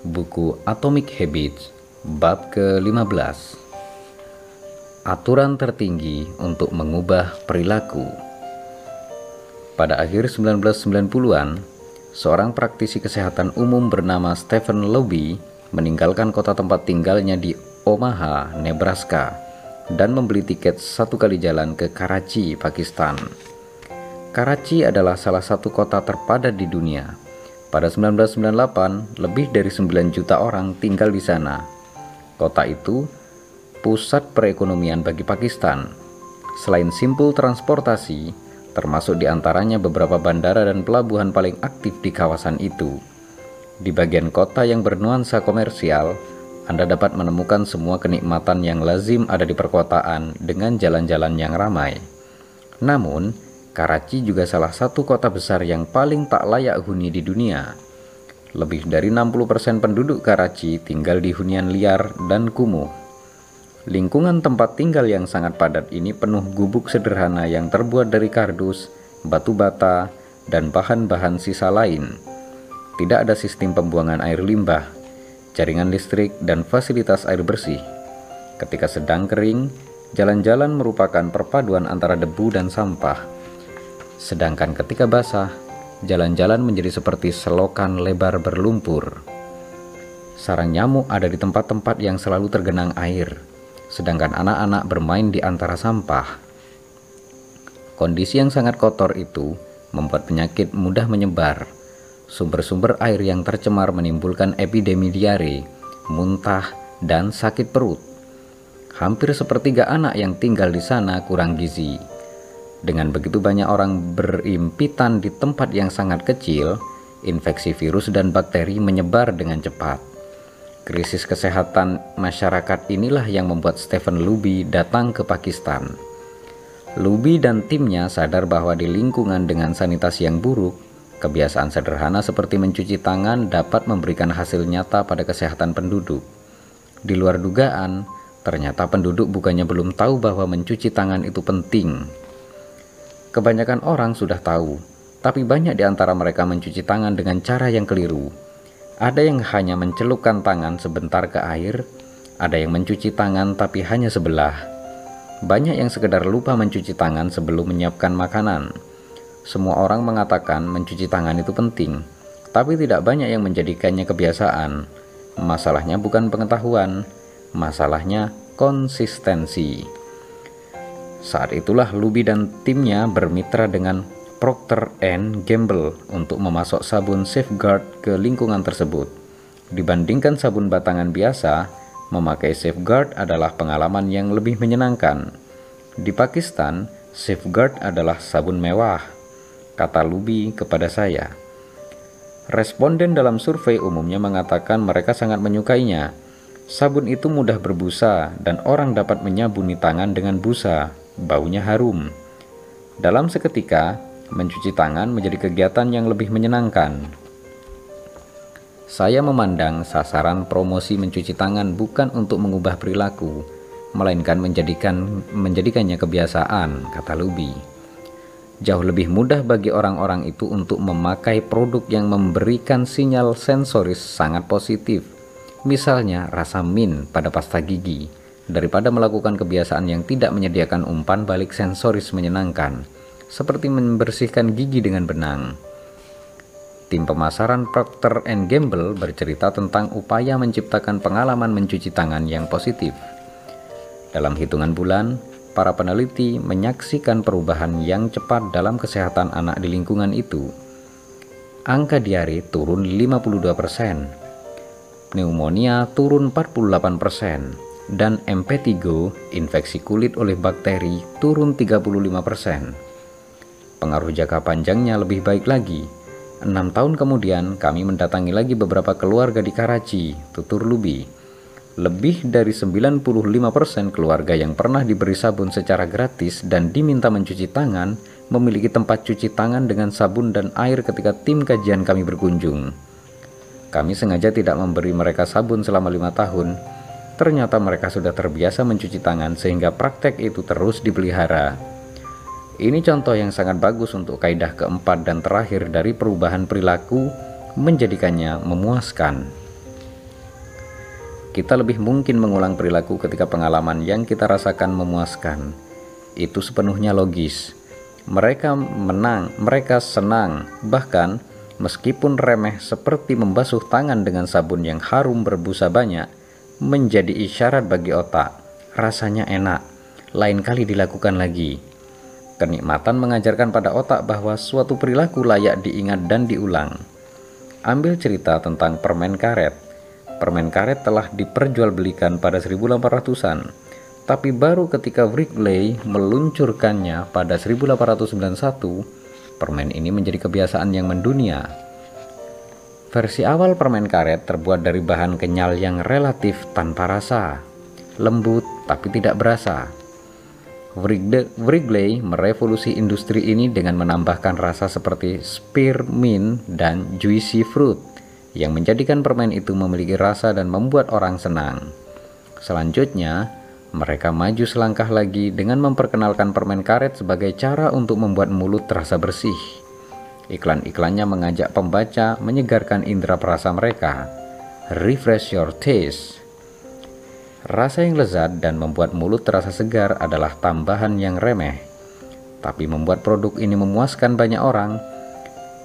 buku Atomic Habits, bab ke-15. Aturan tertinggi untuk mengubah perilaku. Pada akhir 1990-an, seorang praktisi kesehatan umum bernama Stephen Lobby meninggalkan kota tempat tinggalnya di Omaha, Nebraska, dan membeli tiket satu kali jalan ke Karachi, Pakistan. Karachi adalah salah satu kota terpadat di dunia. Pada 1998, lebih dari 9 juta orang tinggal di sana. Kota itu pusat perekonomian bagi Pakistan. Selain simpul transportasi, termasuk di antaranya beberapa bandara dan pelabuhan paling aktif di kawasan itu. Di bagian kota yang bernuansa komersial, Anda dapat menemukan semua kenikmatan yang lazim ada di perkotaan dengan jalan-jalan yang ramai. Namun, Karachi juga salah satu kota besar yang paling tak layak huni di dunia. Lebih dari 60% penduduk Karachi tinggal di hunian liar dan kumuh. Lingkungan tempat tinggal yang sangat padat ini penuh gubuk sederhana yang terbuat dari kardus, batu bata, dan bahan-bahan sisa lain. Tidak ada sistem pembuangan air limbah, jaringan listrik, dan fasilitas air bersih. Ketika sedang kering, jalan-jalan merupakan perpaduan antara debu dan sampah. Sedangkan ketika basah, jalan-jalan menjadi seperti selokan lebar berlumpur. Sarang nyamuk ada di tempat-tempat yang selalu tergenang air, sedangkan anak-anak bermain di antara sampah. Kondisi yang sangat kotor itu membuat penyakit mudah menyebar. Sumber-sumber air yang tercemar menimbulkan epidemi diare, muntah, dan sakit perut. Hampir sepertiga anak yang tinggal di sana kurang gizi dengan begitu banyak orang berimpitan di tempat yang sangat kecil, infeksi virus dan bakteri menyebar dengan cepat. Krisis kesehatan masyarakat inilah yang membuat Stephen Luby datang ke Pakistan. Luby dan timnya sadar bahwa di lingkungan dengan sanitasi yang buruk, kebiasaan sederhana seperti mencuci tangan dapat memberikan hasil nyata pada kesehatan penduduk. Di luar dugaan, ternyata penduduk bukannya belum tahu bahwa mencuci tangan itu penting, Kebanyakan orang sudah tahu, tapi banyak di antara mereka mencuci tangan dengan cara yang keliru. Ada yang hanya mencelupkan tangan sebentar ke air, ada yang mencuci tangan tapi hanya sebelah. Banyak yang sekedar lupa mencuci tangan sebelum menyiapkan makanan. Semua orang mengatakan mencuci tangan itu penting, tapi tidak banyak yang menjadikannya kebiasaan. Masalahnya bukan pengetahuan, masalahnya konsistensi. Saat itulah Luby dan timnya bermitra dengan Procter Gamble untuk memasok sabun Safeguard ke lingkungan tersebut. Dibandingkan sabun batangan biasa, memakai Safeguard adalah pengalaman yang lebih menyenangkan. Di Pakistan, Safeguard adalah sabun mewah, kata Luby kepada saya. Responden dalam survei umumnya mengatakan mereka sangat menyukainya. Sabun itu mudah berbusa dan orang dapat menyabuni tangan dengan busa baunya harum. Dalam seketika, mencuci tangan menjadi kegiatan yang lebih menyenangkan. Saya memandang sasaran promosi mencuci tangan bukan untuk mengubah perilaku, melainkan menjadikan menjadikannya kebiasaan, kata Luby. Jauh lebih mudah bagi orang-orang itu untuk memakai produk yang memberikan sinyal sensoris sangat positif, misalnya rasa mint pada pasta gigi daripada melakukan kebiasaan yang tidak menyediakan umpan balik sensoris menyenangkan, seperti membersihkan gigi dengan benang. Tim pemasaran Procter Gamble bercerita tentang upaya menciptakan pengalaman mencuci tangan yang positif. Dalam hitungan bulan, para peneliti menyaksikan perubahan yang cepat dalam kesehatan anak di lingkungan itu. Angka diare turun 52%, pneumonia turun 48%, dan MP3 infeksi kulit oleh bakteri turun 35%. Pengaruh jangka panjangnya lebih baik lagi. Enam tahun kemudian kami mendatangi lagi beberapa keluarga di Karachi, tutur Lubi. Lebih dari 95% keluarga yang pernah diberi sabun secara gratis dan diminta mencuci tangan memiliki tempat cuci tangan dengan sabun dan air ketika tim kajian kami berkunjung. Kami sengaja tidak memberi mereka sabun selama lima tahun Ternyata mereka sudah terbiasa mencuci tangan sehingga praktek itu terus dipelihara. Ini contoh yang sangat bagus untuk kaidah keempat dan terakhir dari perubahan perilaku menjadikannya memuaskan. kita lebih mungkin mengulang perilaku ketika pengalaman yang kita rasakan memuaskan. Itu sepenuhnya logis. Mereka menang, mereka senang, bahkan meskipun remeh seperti membasuh tangan dengan sabun yang harum berbusa banyak, menjadi isyarat bagi otak. Rasanya enak, lain kali dilakukan lagi. Kenikmatan mengajarkan pada otak bahwa suatu perilaku layak diingat dan diulang. Ambil cerita tentang permen karet Permen karet telah diperjualbelikan pada 1800-an, tapi baru ketika Wrigley meluncurkannya pada 1891, permen ini menjadi kebiasaan yang mendunia. Versi awal permen karet terbuat dari bahan kenyal yang relatif tanpa rasa, lembut tapi tidak berasa. Wrigley merevolusi industri ini dengan menambahkan rasa seperti spearmint dan juicy fruit yang menjadikan permen itu memiliki rasa dan membuat orang senang. Selanjutnya, mereka maju selangkah lagi dengan memperkenalkan permen karet sebagai cara untuk membuat mulut terasa bersih. Iklan-iklannya mengajak pembaca menyegarkan indera perasa mereka. Refresh your taste. Rasa yang lezat dan membuat mulut terasa segar adalah tambahan yang remeh. Tapi membuat produk ini memuaskan banyak orang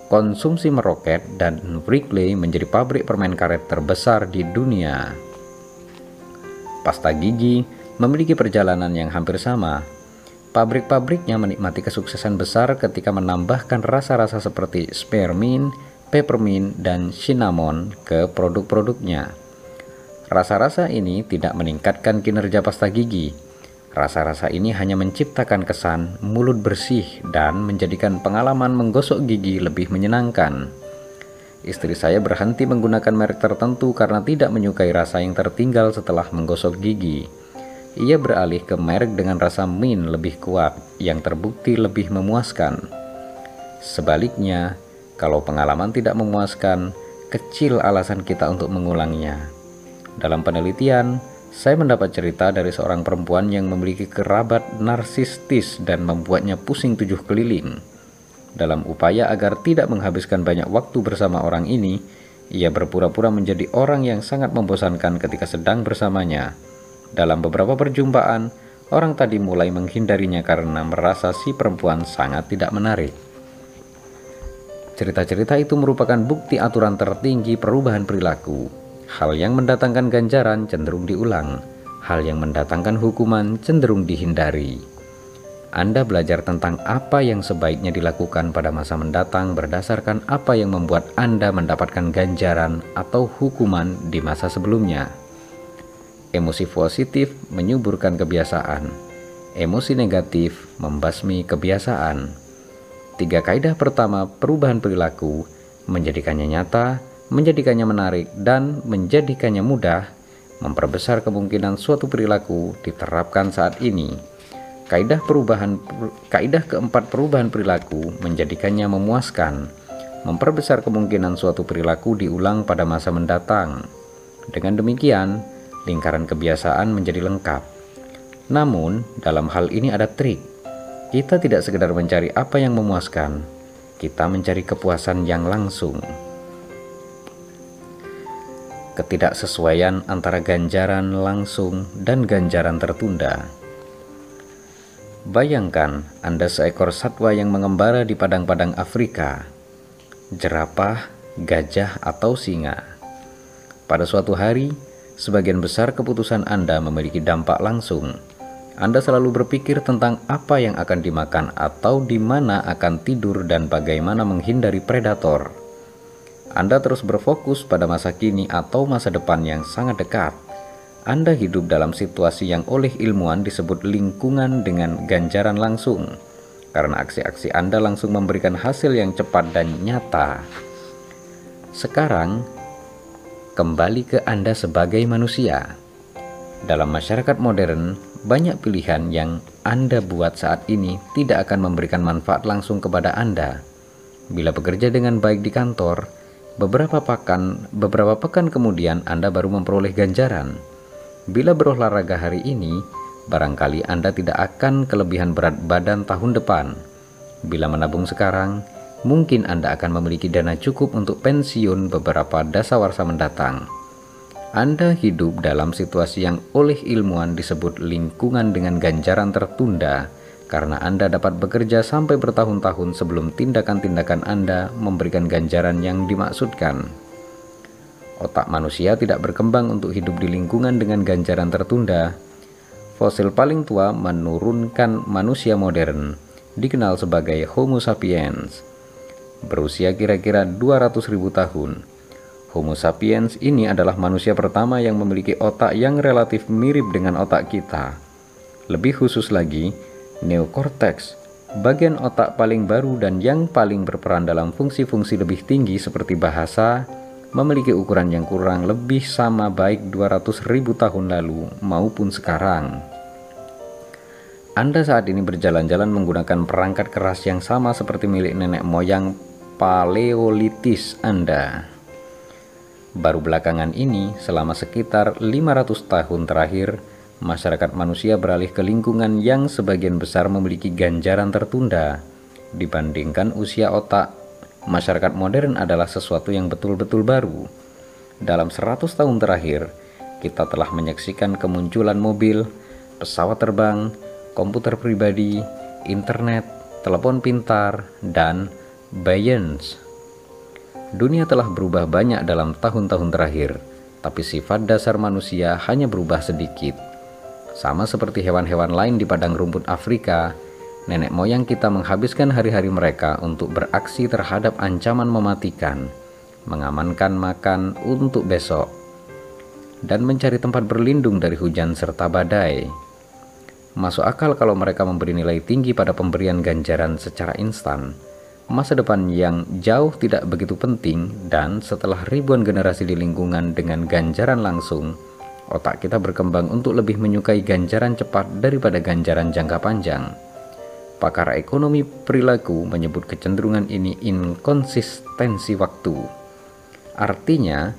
konsumsi meroket dan Wrigley menjadi pabrik permen karet terbesar di dunia. Pasta gigi memiliki perjalanan yang hampir sama. Pabrik-pabriknya menikmati kesuksesan besar ketika menambahkan rasa-rasa seperti spearmint, peppermint, dan cinnamon ke produk-produknya. Rasa-rasa ini tidak meningkatkan kinerja pasta gigi, Rasa-rasa ini hanya menciptakan kesan mulut bersih dan menjadikan pengalaman menggosok gigi lebih menyenangkan. Istri saya berhenti menggunakan merek tertentu karena tidak menyukai rasa yang tertinggal setelah menggosok gigi. Ia beralih ke merek dengan rasa mint lebih kuat yang terbukti lebih memuaskan. Sebaliknya, kalau pengalaman tidak memuaskan, kecil alasan kita untuk mengulangnya. Dalam penelitian, saya mendapat cerita dari seorang perempuan yang memiliki kerabat narsistis dan membuatnya pusing tujuh keliling. Dalam upaya agar tidak menghabiskan banyak waktu bersama orang ini, ia berpura-pura menjadi orang yang sangat membosankan ketika sedang bersamanya. Dalam beberapa perjumpaan, orang tadi mulai menghindarinya karena merasa si perempuan sangat tidak menarik. Cerita-cerita itu merupakan bukti aturan tertinggi perubahan perilaku Hal yang mendatangkan ganjaran cenderung diulang, hal yang mendatangkan hukuman cenderung dihindari. Anda belajar tentang apa yang sebaiknya dilakukan pada masa mendatang berdasarkan apa yang membuat Anda mendapatkan ganjaran atau hukuman di masa sebelumnya. Emosi positif menyuburkan kebiasaan, emosi negatif membasmi kebiasaan. Tiga kaidah pertama perubahan perilaku menjadikannya nyata, menjadikannya menarik dan menjadikannya mudah, memperbesar kemungkinan suatu perilaku diterapkan saat ini. Kaidah perubahan kaidah keempat perubahan perilaku menjadikannya memuaskan, memperbesar kemungkinan suatu perilaku diulang pada masa mendatang. Dengan demikian, lingkaran kebiasaan menjadi lengkap. Namun, dalam hal ini ada trik. Kita tidak sekedar mencari apa yang memuaskan, kita mencari kepuasan yang langsung ketidaksesuaian antara ganjaran langsung dan ganjaran tertunda. Bayangkan Anda seekor satwa yang mengembara di padang-padang Afrika, jerapah, gajah, atau singa. Pada suatu hari, sebagian besar keputusan Anda memiliki dampak langsung. Anda selalu berpikir tentang apa yang akan dimakan atau di mana akan tidur dan bagaimana menghindari predator. Anda terus berfokus pada masa kini atau masa depan yang sangat dekat. Anda hidup dalam situasi yang oleh ilmuwan disebut lingkungan dengan ganjaran langsung, karena aksi-aksi Anda langsung memberikan hasil yang cepat dan nyata. Sekarang, kembali ke Anda sebagai manusia. Dalam masyarakat modern, banyak pilihan yang Anda buat saat ini tidak akan memberikan manfaat langsung kepada Anda. Bila bekerja dengan baik di kantor, Beberapa pekan, beberapa pekan kemudian Anda baru memperoleh ganjaran. Bila berolahraga hari ini, barangkali Anda tidak akan kelebihan berat badan tahun depan. Bila menabung sekarang, mungkin Anda akan memiliki dana cukup untuk pensiun beberapa dasawarsa mendatang. Anda hidup dalam situasi yang oleh ilmuwan disebut lingkungan dengan ganjaran tertunda karena Anda dapat bekerja sampai bertahun-tahun sebelum tindakan-tindakan Anda memberikan ganjaran yang dimaksudkan. Otak manusia tidak berkembang untuk hidup di lingkungan dengan ganjaran tertunda. Fosil paling tua menurunkan manusia modern, dikenal sebagai Homo sapiens, berusia kira-kira 200.000 tahun Homo sapiens ini adalah manusia pertama yang memiliki otak yang relatif mirip dengan otak kita. Lebih khusus lagi, neokortex, bagian otak paling baru dan yang paling berperan dalam fungsi-fungsi lebih tinggi seperti bahasa, memiliki ukuran yang kurang lebih sama baik 200.000 tahun lalu maupun sekarang. Anda saat ini berjalan-jalan menggunakan perangkat keras yang sama seperti milik nenek moyang paleolitis Anda. Baru belakangan ini, selama sekitar 500 tahun terakhir, masyarakat manusia beralih ke lingkungan yang sebagian besar memiliki ganjaran tertunda. Dibandingkan usia otak, masyarakat modern adalah sesuatu yang betul-betul baru. Dalam 100 tahun terakhir, kita telah menyaksikan kemunculan mobil, pesawat terbang, komputer pribadi, internet, telepon pintar, dan bions Dunia telah berubah banyak dalam tahun-tahun terakhir, tapi sifat dasar manusia hanya berubah sedikit. Sama seperti hewan-hewan lain di padang rumput Afrika, nenek moyang kita menghabiskan hari-hari mereka untuk beraksi terhadap ancaman mematikan, mengamankan makan untuk besok, dan mencari tempat berlindung dari hujan serta badai. Masuk akal kalau mereka memberi nilai tinggi pada pemberian ganjaran secara instan masa depan yang jauh tidak begitu penting dan setelah ribuan generasi di lingkungan dengan ganjaran langsung, otak kita berkembang untuk lebih menyukai ganjaran cepat daripada ganjaran jangka panjang. Pakar ekonomi perilaku menyebut kecenderungan ini inkonsistensi waktu. Artinya,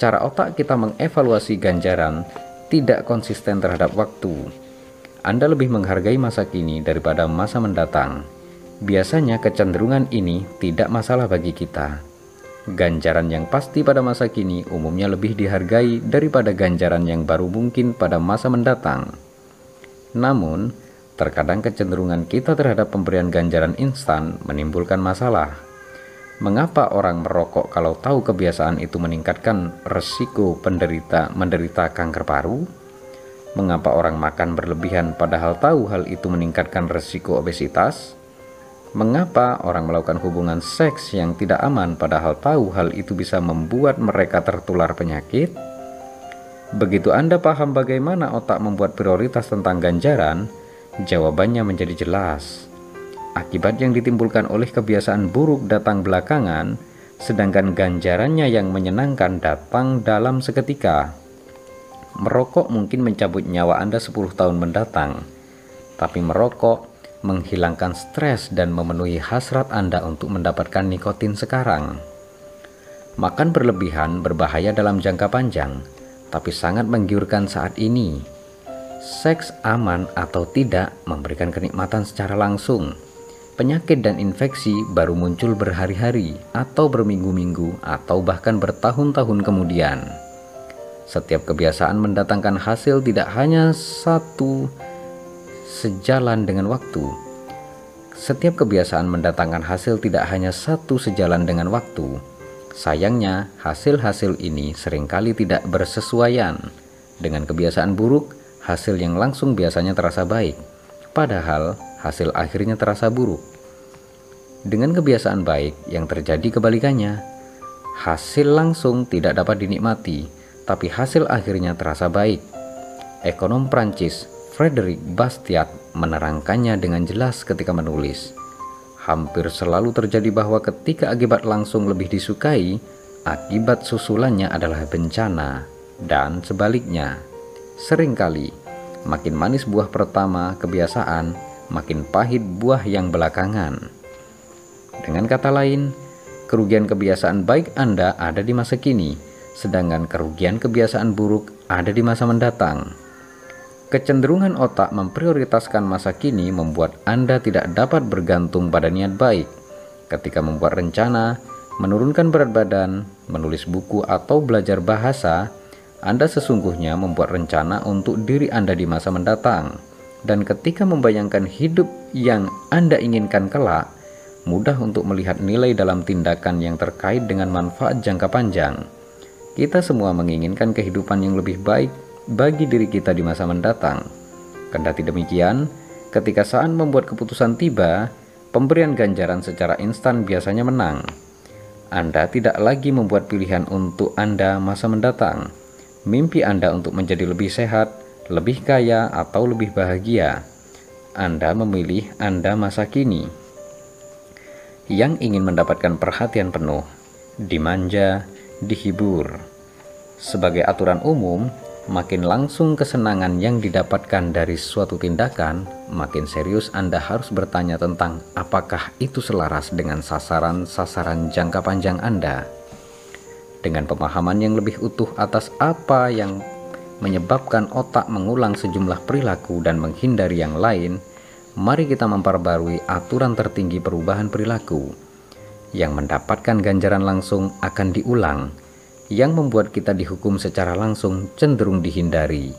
cara otak kita mengevaluasi ganjaran tidak konsisten terhadap waktu. Anda lebih menghargai masa kini daripada masa mendatang Biasanya kecenderungan ini tidak masalah bagi kita. Ganjaran yang pasti pada masa kini umumnya lebih dihargai daripada ganjaran yang baru mungkin pada masa mendatang. Namun, terkadang kecenderungan kita terhadap pemberian ganjaran instan menimbulkan masalah. Mengapa orang merokok kalau tahu kebiasaan itu meningkatkan resiko penderita menderita kanker paru? Mengapa orang makan berlebihan padahal tahu hal itu meningkatkan resiko obesitas? Mengapa orang melakukan hubungan seks yang tidak aman padahal tahu hal itu bisa membuat mereka tertular penyakit? Begitu Anda paham bagaimana otak membuat prioritas tentang ganjaran, jawabannya menjadi jelas. Akibat yang ditimbulkan oleh kebiasaan buruk datang belakangan, sedangkan ganjarannya yang menyenangkan datang dalam seketika. Merokok mungkin mencabut nyawa Anda 10 tahun mendatang, tapi merokok menghilangkan stres dan memenuhi hasrat Anda untuk mendapatkan nikotin sekarang. Makan berlebihan berbahaya dalam jangka panjang, tapi sangat menggiurkan saat ini. Seks aman atau tidak memberikan kenikmatan secara langsung. Penyakit dan infeksi baru muncul berhari-hari atau berminggu-minggu atau bahkan bertahun-tahun kemudian. Setiap kebiasaan mendatangkan hasil tidak hanya satu sejalan dengan waktu. Setiap kebiasaan mendatangkan hasil tidak hanya satu sejalan dengan waktu. Sayangnya, hasil-hasil ini sering kali tidak bersesuaian. Dengan kebiasaan buruk, hasil yang langsung biasanya terasa baik, padahal hasil akhirnya terasa buruk. Dengan kebiasaan baik yang terjadi kebalikannya, hasil langsung tidak dapat dinikmati, tapi hasil akhirnya terasa baik. Ekonom Prancis Frederick Bastiat menerangkannya dengan jelas ketika menulis. Hampir selalu terjadi bahwa ketika akibat langsung lebih disukai, akibat susulannya adalah bencana, dan sebaliknya. Seringkali, makin manis buah pertama kebiasaan, makin pahit buah yang belakangan. Dengan kata lain, kerugian kebiasaan baik Anda ada di masa kini, sedangkan kerugian kebiasaan buruk ada di masa mendatang. Kecenderungan otak memprioritaskan masa kini membuat Anda tidak dapat bergantung pada niat baik. Ketika membuat rencana, menurunkan berat badan, menulis buku, atau belajar bahasa, Anda sesungguhnya membuat rencana untuk diri Anda di masa mendatang, dan ketika membayangkan hidup yang Anda inginkan kelak, mudah untuk melihat nilai dalam tindakan yang terkait dengan manfaat jangka panjang. Kita semua menginginkan kehidupan yang lebih baik bagi diri kita di masa mendatang. Kendati demikian, ketika saat membuat keputusan tiba, pemberian ganjaran secara instan biasanya menang. Anda tidak lagi membuat pilihan untuk Anda masa mendatang. Mimpi Anda untuk menjadi lebih sehat, lebih kaya, atau lebih bahagia. Anda memilih Anda masa kini yang ingin mendapatkan perhatian penuh, dimanja, dihibur. Sebagai aturan umum, makin langsung kesenangan yang didapatkan dari suatu tindakan, makin serius Anda harus bertanya tentang apakah itu selaras dengan sasaran-sasaran jangka panjang Anda. Dengan pemahaman yang lebih utuh atas apa yang menyebabkan otak mengulang sejumlah perilaku dan menghindari yang lain, mari kita memperbarui aturan tertinggi perubahan perilaku yang mendapatkan ganjaran langsung akan diulang, yang membuat kita dihukum secara langsung cenderung dihindari.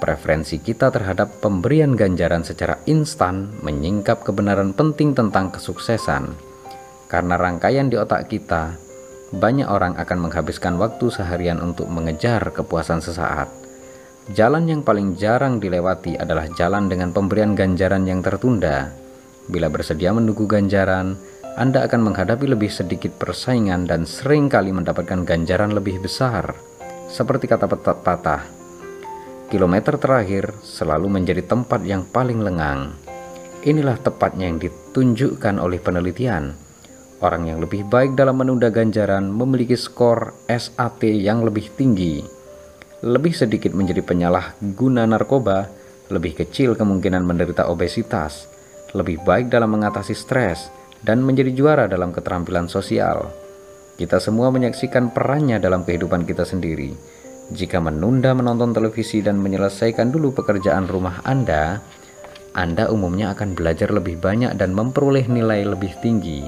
Preferensi kita terhadap pemberian ganjaran secara instan menyingkap kebenaran penting tentang kesuksesan. Karena rangkaian di otak kita, banyak orang akan menghabiskan waktu seharian untuk mengejar kepuasan sesaat Jalan yang paling jarang dilewati adalah jalan dengan pemberian ganjaran yang tertunda. Bila bersedia menunggu ganjaran, Anda akan menghadapi lebih sedikit persaingan dan sering kali mendapatkan ganjaran lebih besar. Seperti kata pepatah, kilometer terakhir selalu menjadi tempat yang paling lengang. Inilah tepatnya yang ditunjukkan oleh penelitian. Orang yang lebih baik dalam menunda ganjaran memiliki skor SAT yang lebih tinggi lebih sedikit menjadi penyalahguna narkoba, lebih kecil kemungkinan menderita obesitas, lebih baik dalam mengatasi stres, dan menjadi juara dalam keterampilan sosial. Kita semua menyaksikan perannya dalam kehidupan kita sendiri. Jika menunda menonton televisi dan menyelesaikan dulu pekerjaan rumah Anda, Anda umumnya akan belajar lebih banyak dan memperoleh nilai lebih tinggi.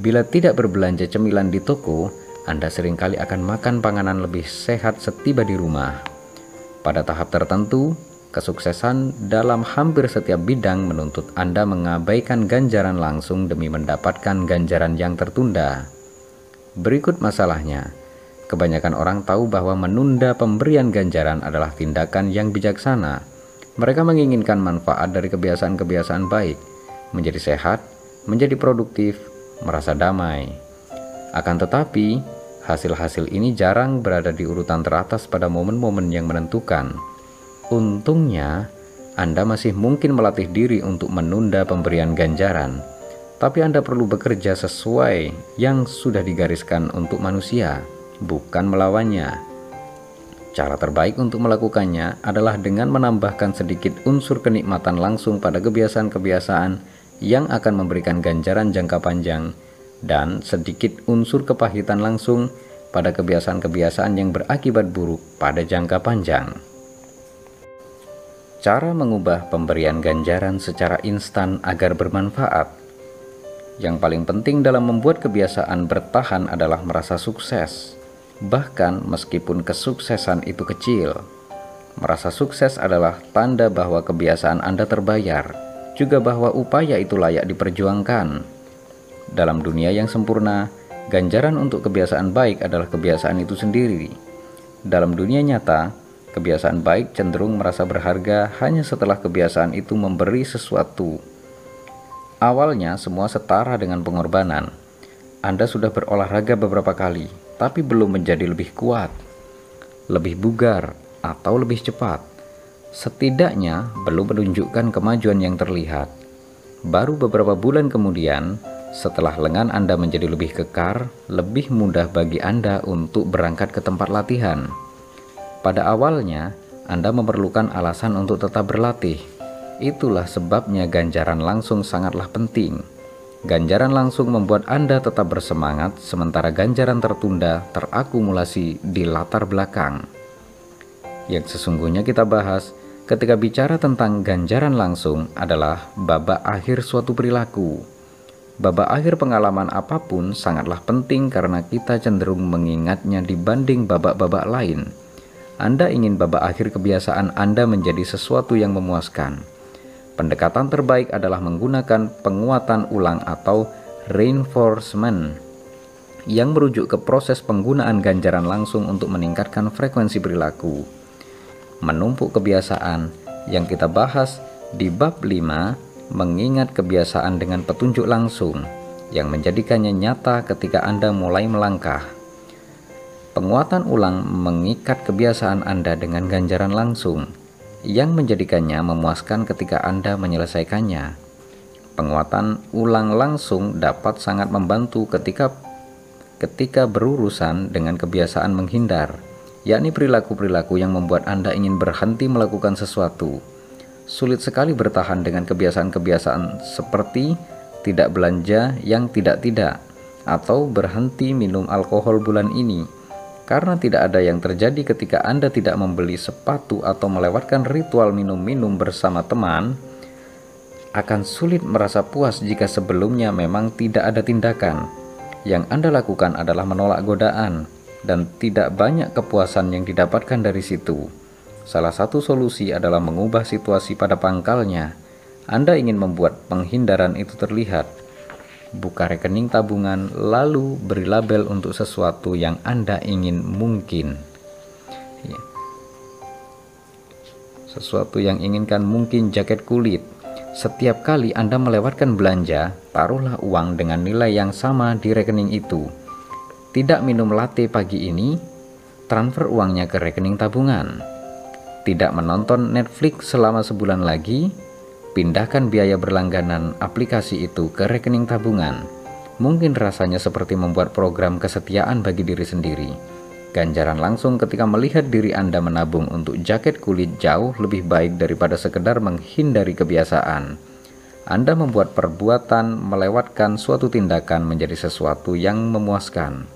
Bila tidak berbelanja cemilan di toko, anda sering kali akan makan panganan lebih sehat setiba di rumah. Pada tahap tertentu, kesuksesan dalam hampir setiap bidang menuntut Anda mengabaikan ganjaran langsung demi mendapatkan ganjaran yang tertunda. Berikut masalahnya. Kebanyakan orang tahu bahwa menunda pemberian ganjaran adalah tindakan yang bijaksana. Mereka menginginkan manfaat dari kebiasaan-kebiasaan baik, menjadi sehat, menjadi produktif, merasa damai. Akan tetapi, hasil-hasil ini jarang berada di urutan teratas pada momen-momen yang menentukan. Untungnya, Anda masih mungkin melatih diri untuk menunda pemberian ganjaran, tapi Anda perlu bekerja sesuai yang sudah digariskan untuk manusia, bukan melawannya. Cara terbaik untuk melakukannya adalah dengan menambahkan sedikit unsur kenikmatan langsung pada kebiasaan-kebiasaan yang akan memberikan ganjaran jangka panjang dan sedikit unsur kepahitan langsung pada kebiasaan-kebiasaan yang berakibat buruk pada jangka panjang. Cara mengubah pemberian ganjaran secara instan agar bermanfaat. Yang paling penting dalam membuat kebiasaan bertahan adalah merasa sukses, bahkan meskipun kesuksesan itu kecil. Merasa sukses adalah tanda bahwa kebiasaan Anda terbayar, juga bahwa upaya itu layak diperjuangkan dalam dunia yang sempurna, ganjaran untuk kebiasaan baik adalah kebiasaan itu sendiri. Dalam dunia nyata, kebiasaan baik cenderung merasa berharga hanya setelah kebiasaan itu memberi sesuatu. Awalnya semua setara dengan pengorbanan. Anda sudah berolahraga beberapa kali, tapi belum menjadi lebih kuat, lebih bugar, atau lebih cepat. Setidaknya belum menunjukkan kemajuan yang terlihat. Baru beberapa bulan kemudian, setelah lengan Anda menjadi lebih kekar, lebih mudah bagi Anda untuk berangkat ke tempat latihan. Pada awalnya, Anda memerlukan alasan untuk tetap berlatih. Itulah sebabnya ganjaran langsung sangatlah penting. Ganjaran langsung membuat Anda tetap bersemangat, sementara ganjaran tertunda terakumulasi di latar belakang. Yang sesungguhnya kita bahas ketika bicara tentang ganjaran langsung adalah babak akhir suatu perilaku babak akhir pengalaman apa pun sangatlah penting karena kita cenderung mengingatnya dibanding babak-babak lain. Anda ingin babak akhir kebiasaan Anda menjadi sesuatu yang memuaskan. Pendekatan terbaik adalah menggunakan penguatan ulang atau reinforcement yang merujuk ke proses penggunaan ganjaran langsung untuk meningkatkan frekuensi perilaku. Menumpuk kebiasaan yang kita bahas di bab 5 mengingat kebiasaan dengan petunjuk langsung yang menjadikannya nyata ketika Anda mulai melangkah. Penguatan ulang mengikat kebiasaan Anda dengan ganjaran langsung yang menjadikannya memuaskan ketika Anda menyelesaikannya. Penguatan ulang langsung dapat sangat membantu ketika ketika berurusan dengan kebiasaan menghindar, yakni perilaku-perilaku yang membuat Anda ingin berhenti melakukan sesuatu. Sulit sekali bertahan dengan kebiasaan-kebiasaan seperti tidak belanja yang tidak-tidak atau berhenti minum alkohol bulan ini karena tidak ada yang terjadi ketika Anda tidak membeli sepatu atau melewatkan ritual minum-minum bersama teman, akan sulit merasa puas jika sebelumnya memang tidak ada tindakan yang Anda lakukan adalah menolak godaan dan tidak banyak kepuasan yang didapatkan dari situ. Salah satu solusi adalah mengubah situasi pada pangkalnya. Anda ingin membuat penghindaran itu terlihat. Buka rekening tabungan, lalu beri label untuk sesuatu yang Anda ingin mungkin. Ya. Sesuatu yang inginkan mungkin jaket kulit, setiap kali Anda melewatkan belanja, taruhlah uang dengan nilai yang sama di rekening itu. Tidak minum latte pagi ini, transfer uangnya ke rekening tabungan. Tidak menonton Netflix selama sebulan lagi, pindahkan biaya berlangganan aplikasi itu ke rekening tabungan. Mungkin rasanya seperti membuat program kesetiaan bagi diri sendiri Ganjaran langsung ketika melihat diri Anda menabung untuk jaket kulit jauh lebih baik daripada sekedar menghindari kebiasaan. Anda membuat perbuatan melewatkan suatu tindakan menjadi sesuatu yang memuaskan.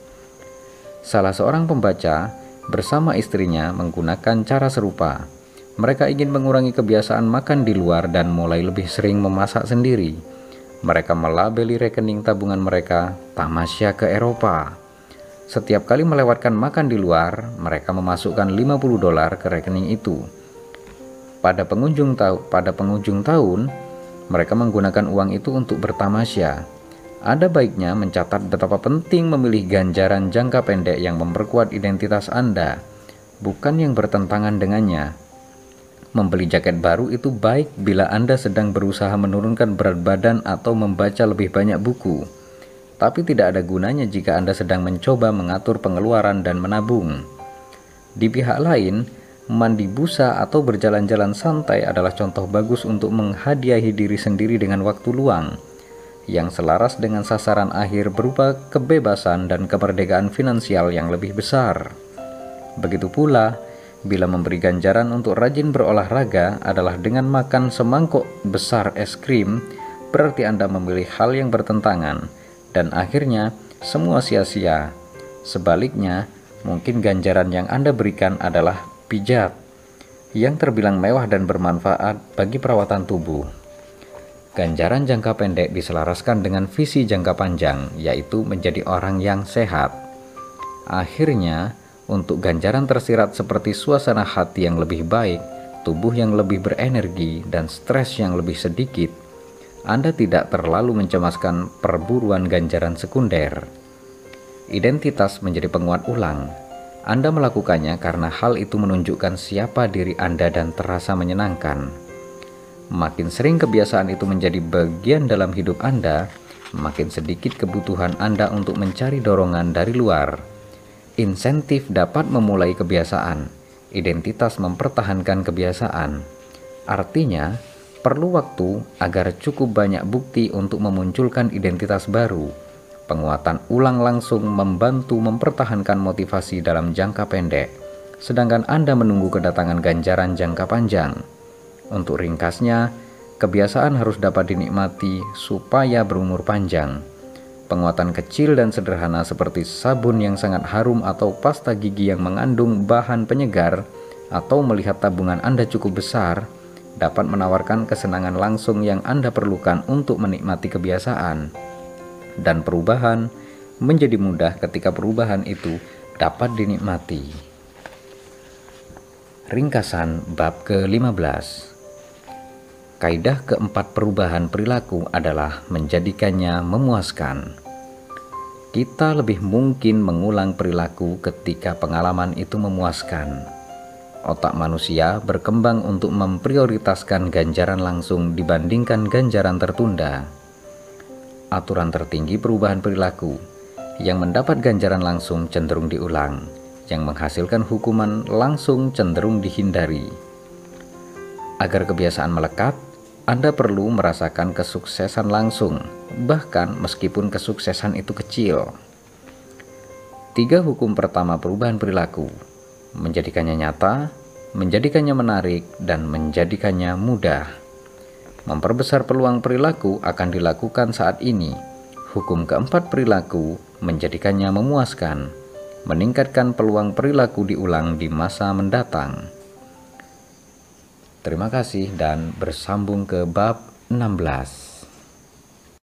Salah seorang pembaca bersama istrinya menggunakan cara serupa. Mereka ingin mengurangi kebiasaan makan di luar dan mulai lebih sering memasak sendiri. Mereka melabeli rekening tabungan mereka tamasya ke Eropa setiap kali melewatkan makan di luar, mereka memasukkan 50 dolar ke rekening itu. Pada pengunjung tahu pada pengunjung tahun, mereka menggunakan uang itu untuk bertamasya. Ada baiknya mencatat betapa penting memilih ganjaran jangka pendek yang memperkuat identitas Anda, bukan yang bertentangan dengannya. Membeli jaket baru itu baik bila Anda sedang berusaha menurunkan berat badan atau membaca lebih banyak buku tapi tidak ada gunanya jika Anda sedang mencoba mengatur pengeluaran dan menabung. Di pihak lain, mandi busa atau berjalan-jalan santai adalah contoh bagus untuk menghadiahi diri sendiri dengan waktu luang yang selaras dengan sasaran akhir berupa kebebasan dan kemerdekaan finansial yang lebih besar. Begitu pula, bila memberi ganjaran untuk rajin berolahraga adalah dengan makan semangkuk besar es krim, berarti Anda memilih hal yang bertentangan dan akhirnya semua sia-sia. Sebaliknya, mungkin ganjaran yang Anda berikan adalah pijat yang terbilang mewah dan bermanfaat bagi perawatan tubuh. Ganjaran jangka pendek diselaraskan dengan visi jangka panjang, yaitu menjadi orang yang sehat. Akhirnya, untuk ganjaran tersirat seperti suasana hati yang lebih baik, tubuh yang lebih berenergi, dan stres yang lebih sedikit, anda tidak terlalu mencemaskan perburuan ganjaran sekunder. Identitas menjadi penguat ulang. Anda melakukannya karena hal itu menunjukkan siapa diri Anda dan terasa menyenangkan. Makin sering kebiasaan itu menjadi bagian dalam hidup Anda, makin sedikit kebutuhan Anda untuk mencari dorongan dari luar. Insentif dapat memulai kebiasaan, identitas mempertahankan kebiasaan. Artinya, Perlu waktu agar cukup banyak bukti untuk memunculkan identitas baru. Penguatan ulang langsung membantu mempertahankan motivasi dalam jangka pendek, sedangkan Anda menunggu kedatangan ganjaran jangka panjang. Untuk ringkasnya, kebiasaan harus dapat dinikmati supaya berumur panjang. Penguatan kecil dan sederhana seperti sabun yang sangat harum atau pasta gigi yang mengandung bahan penyegar atau melihat tabungan Anda cukup besar dapat menawarkan kesenangan langsung yang Anda perlukan untuk menikmati kebiasaan. dan perubahan menjadi mudah ketika perubahan itu dapat dinikmati. Ringkasan bab ke-15 Kaidah keempat perubahan perilaku adalah menjadikannya memuaskan. Kita lebih mungkin mengulang perilaku ketika pengalaman itu memuaskan. Otak manusia berkembang untuk memprioritaskan ganjaran langsung dibandingkan ganjaran tertunda. Aturan tertinggi perubahan perilaku yang mendapat ganjaran langsung cenderung diulang, yang menghasilkan hukuman langsung cenderung dihindari. Agar kebiasaan melekat, anda perlu merasakan kesuksesan langsung, bahkan meskipun kesuksesan itu kecil. Tiga hukum pertama perubahan perilaku: menjadikannya nyata, menjadikannya menarik, dan menjadikannya mudah. Memperbesar peluang perilaku akan dilakukan saat ini. Hukum keempat perilaku menjadikannya memuaskan, meningkatkan peluang perilaku diulang di masa mendatang. Terima kasih dan bersambung ke bab 16.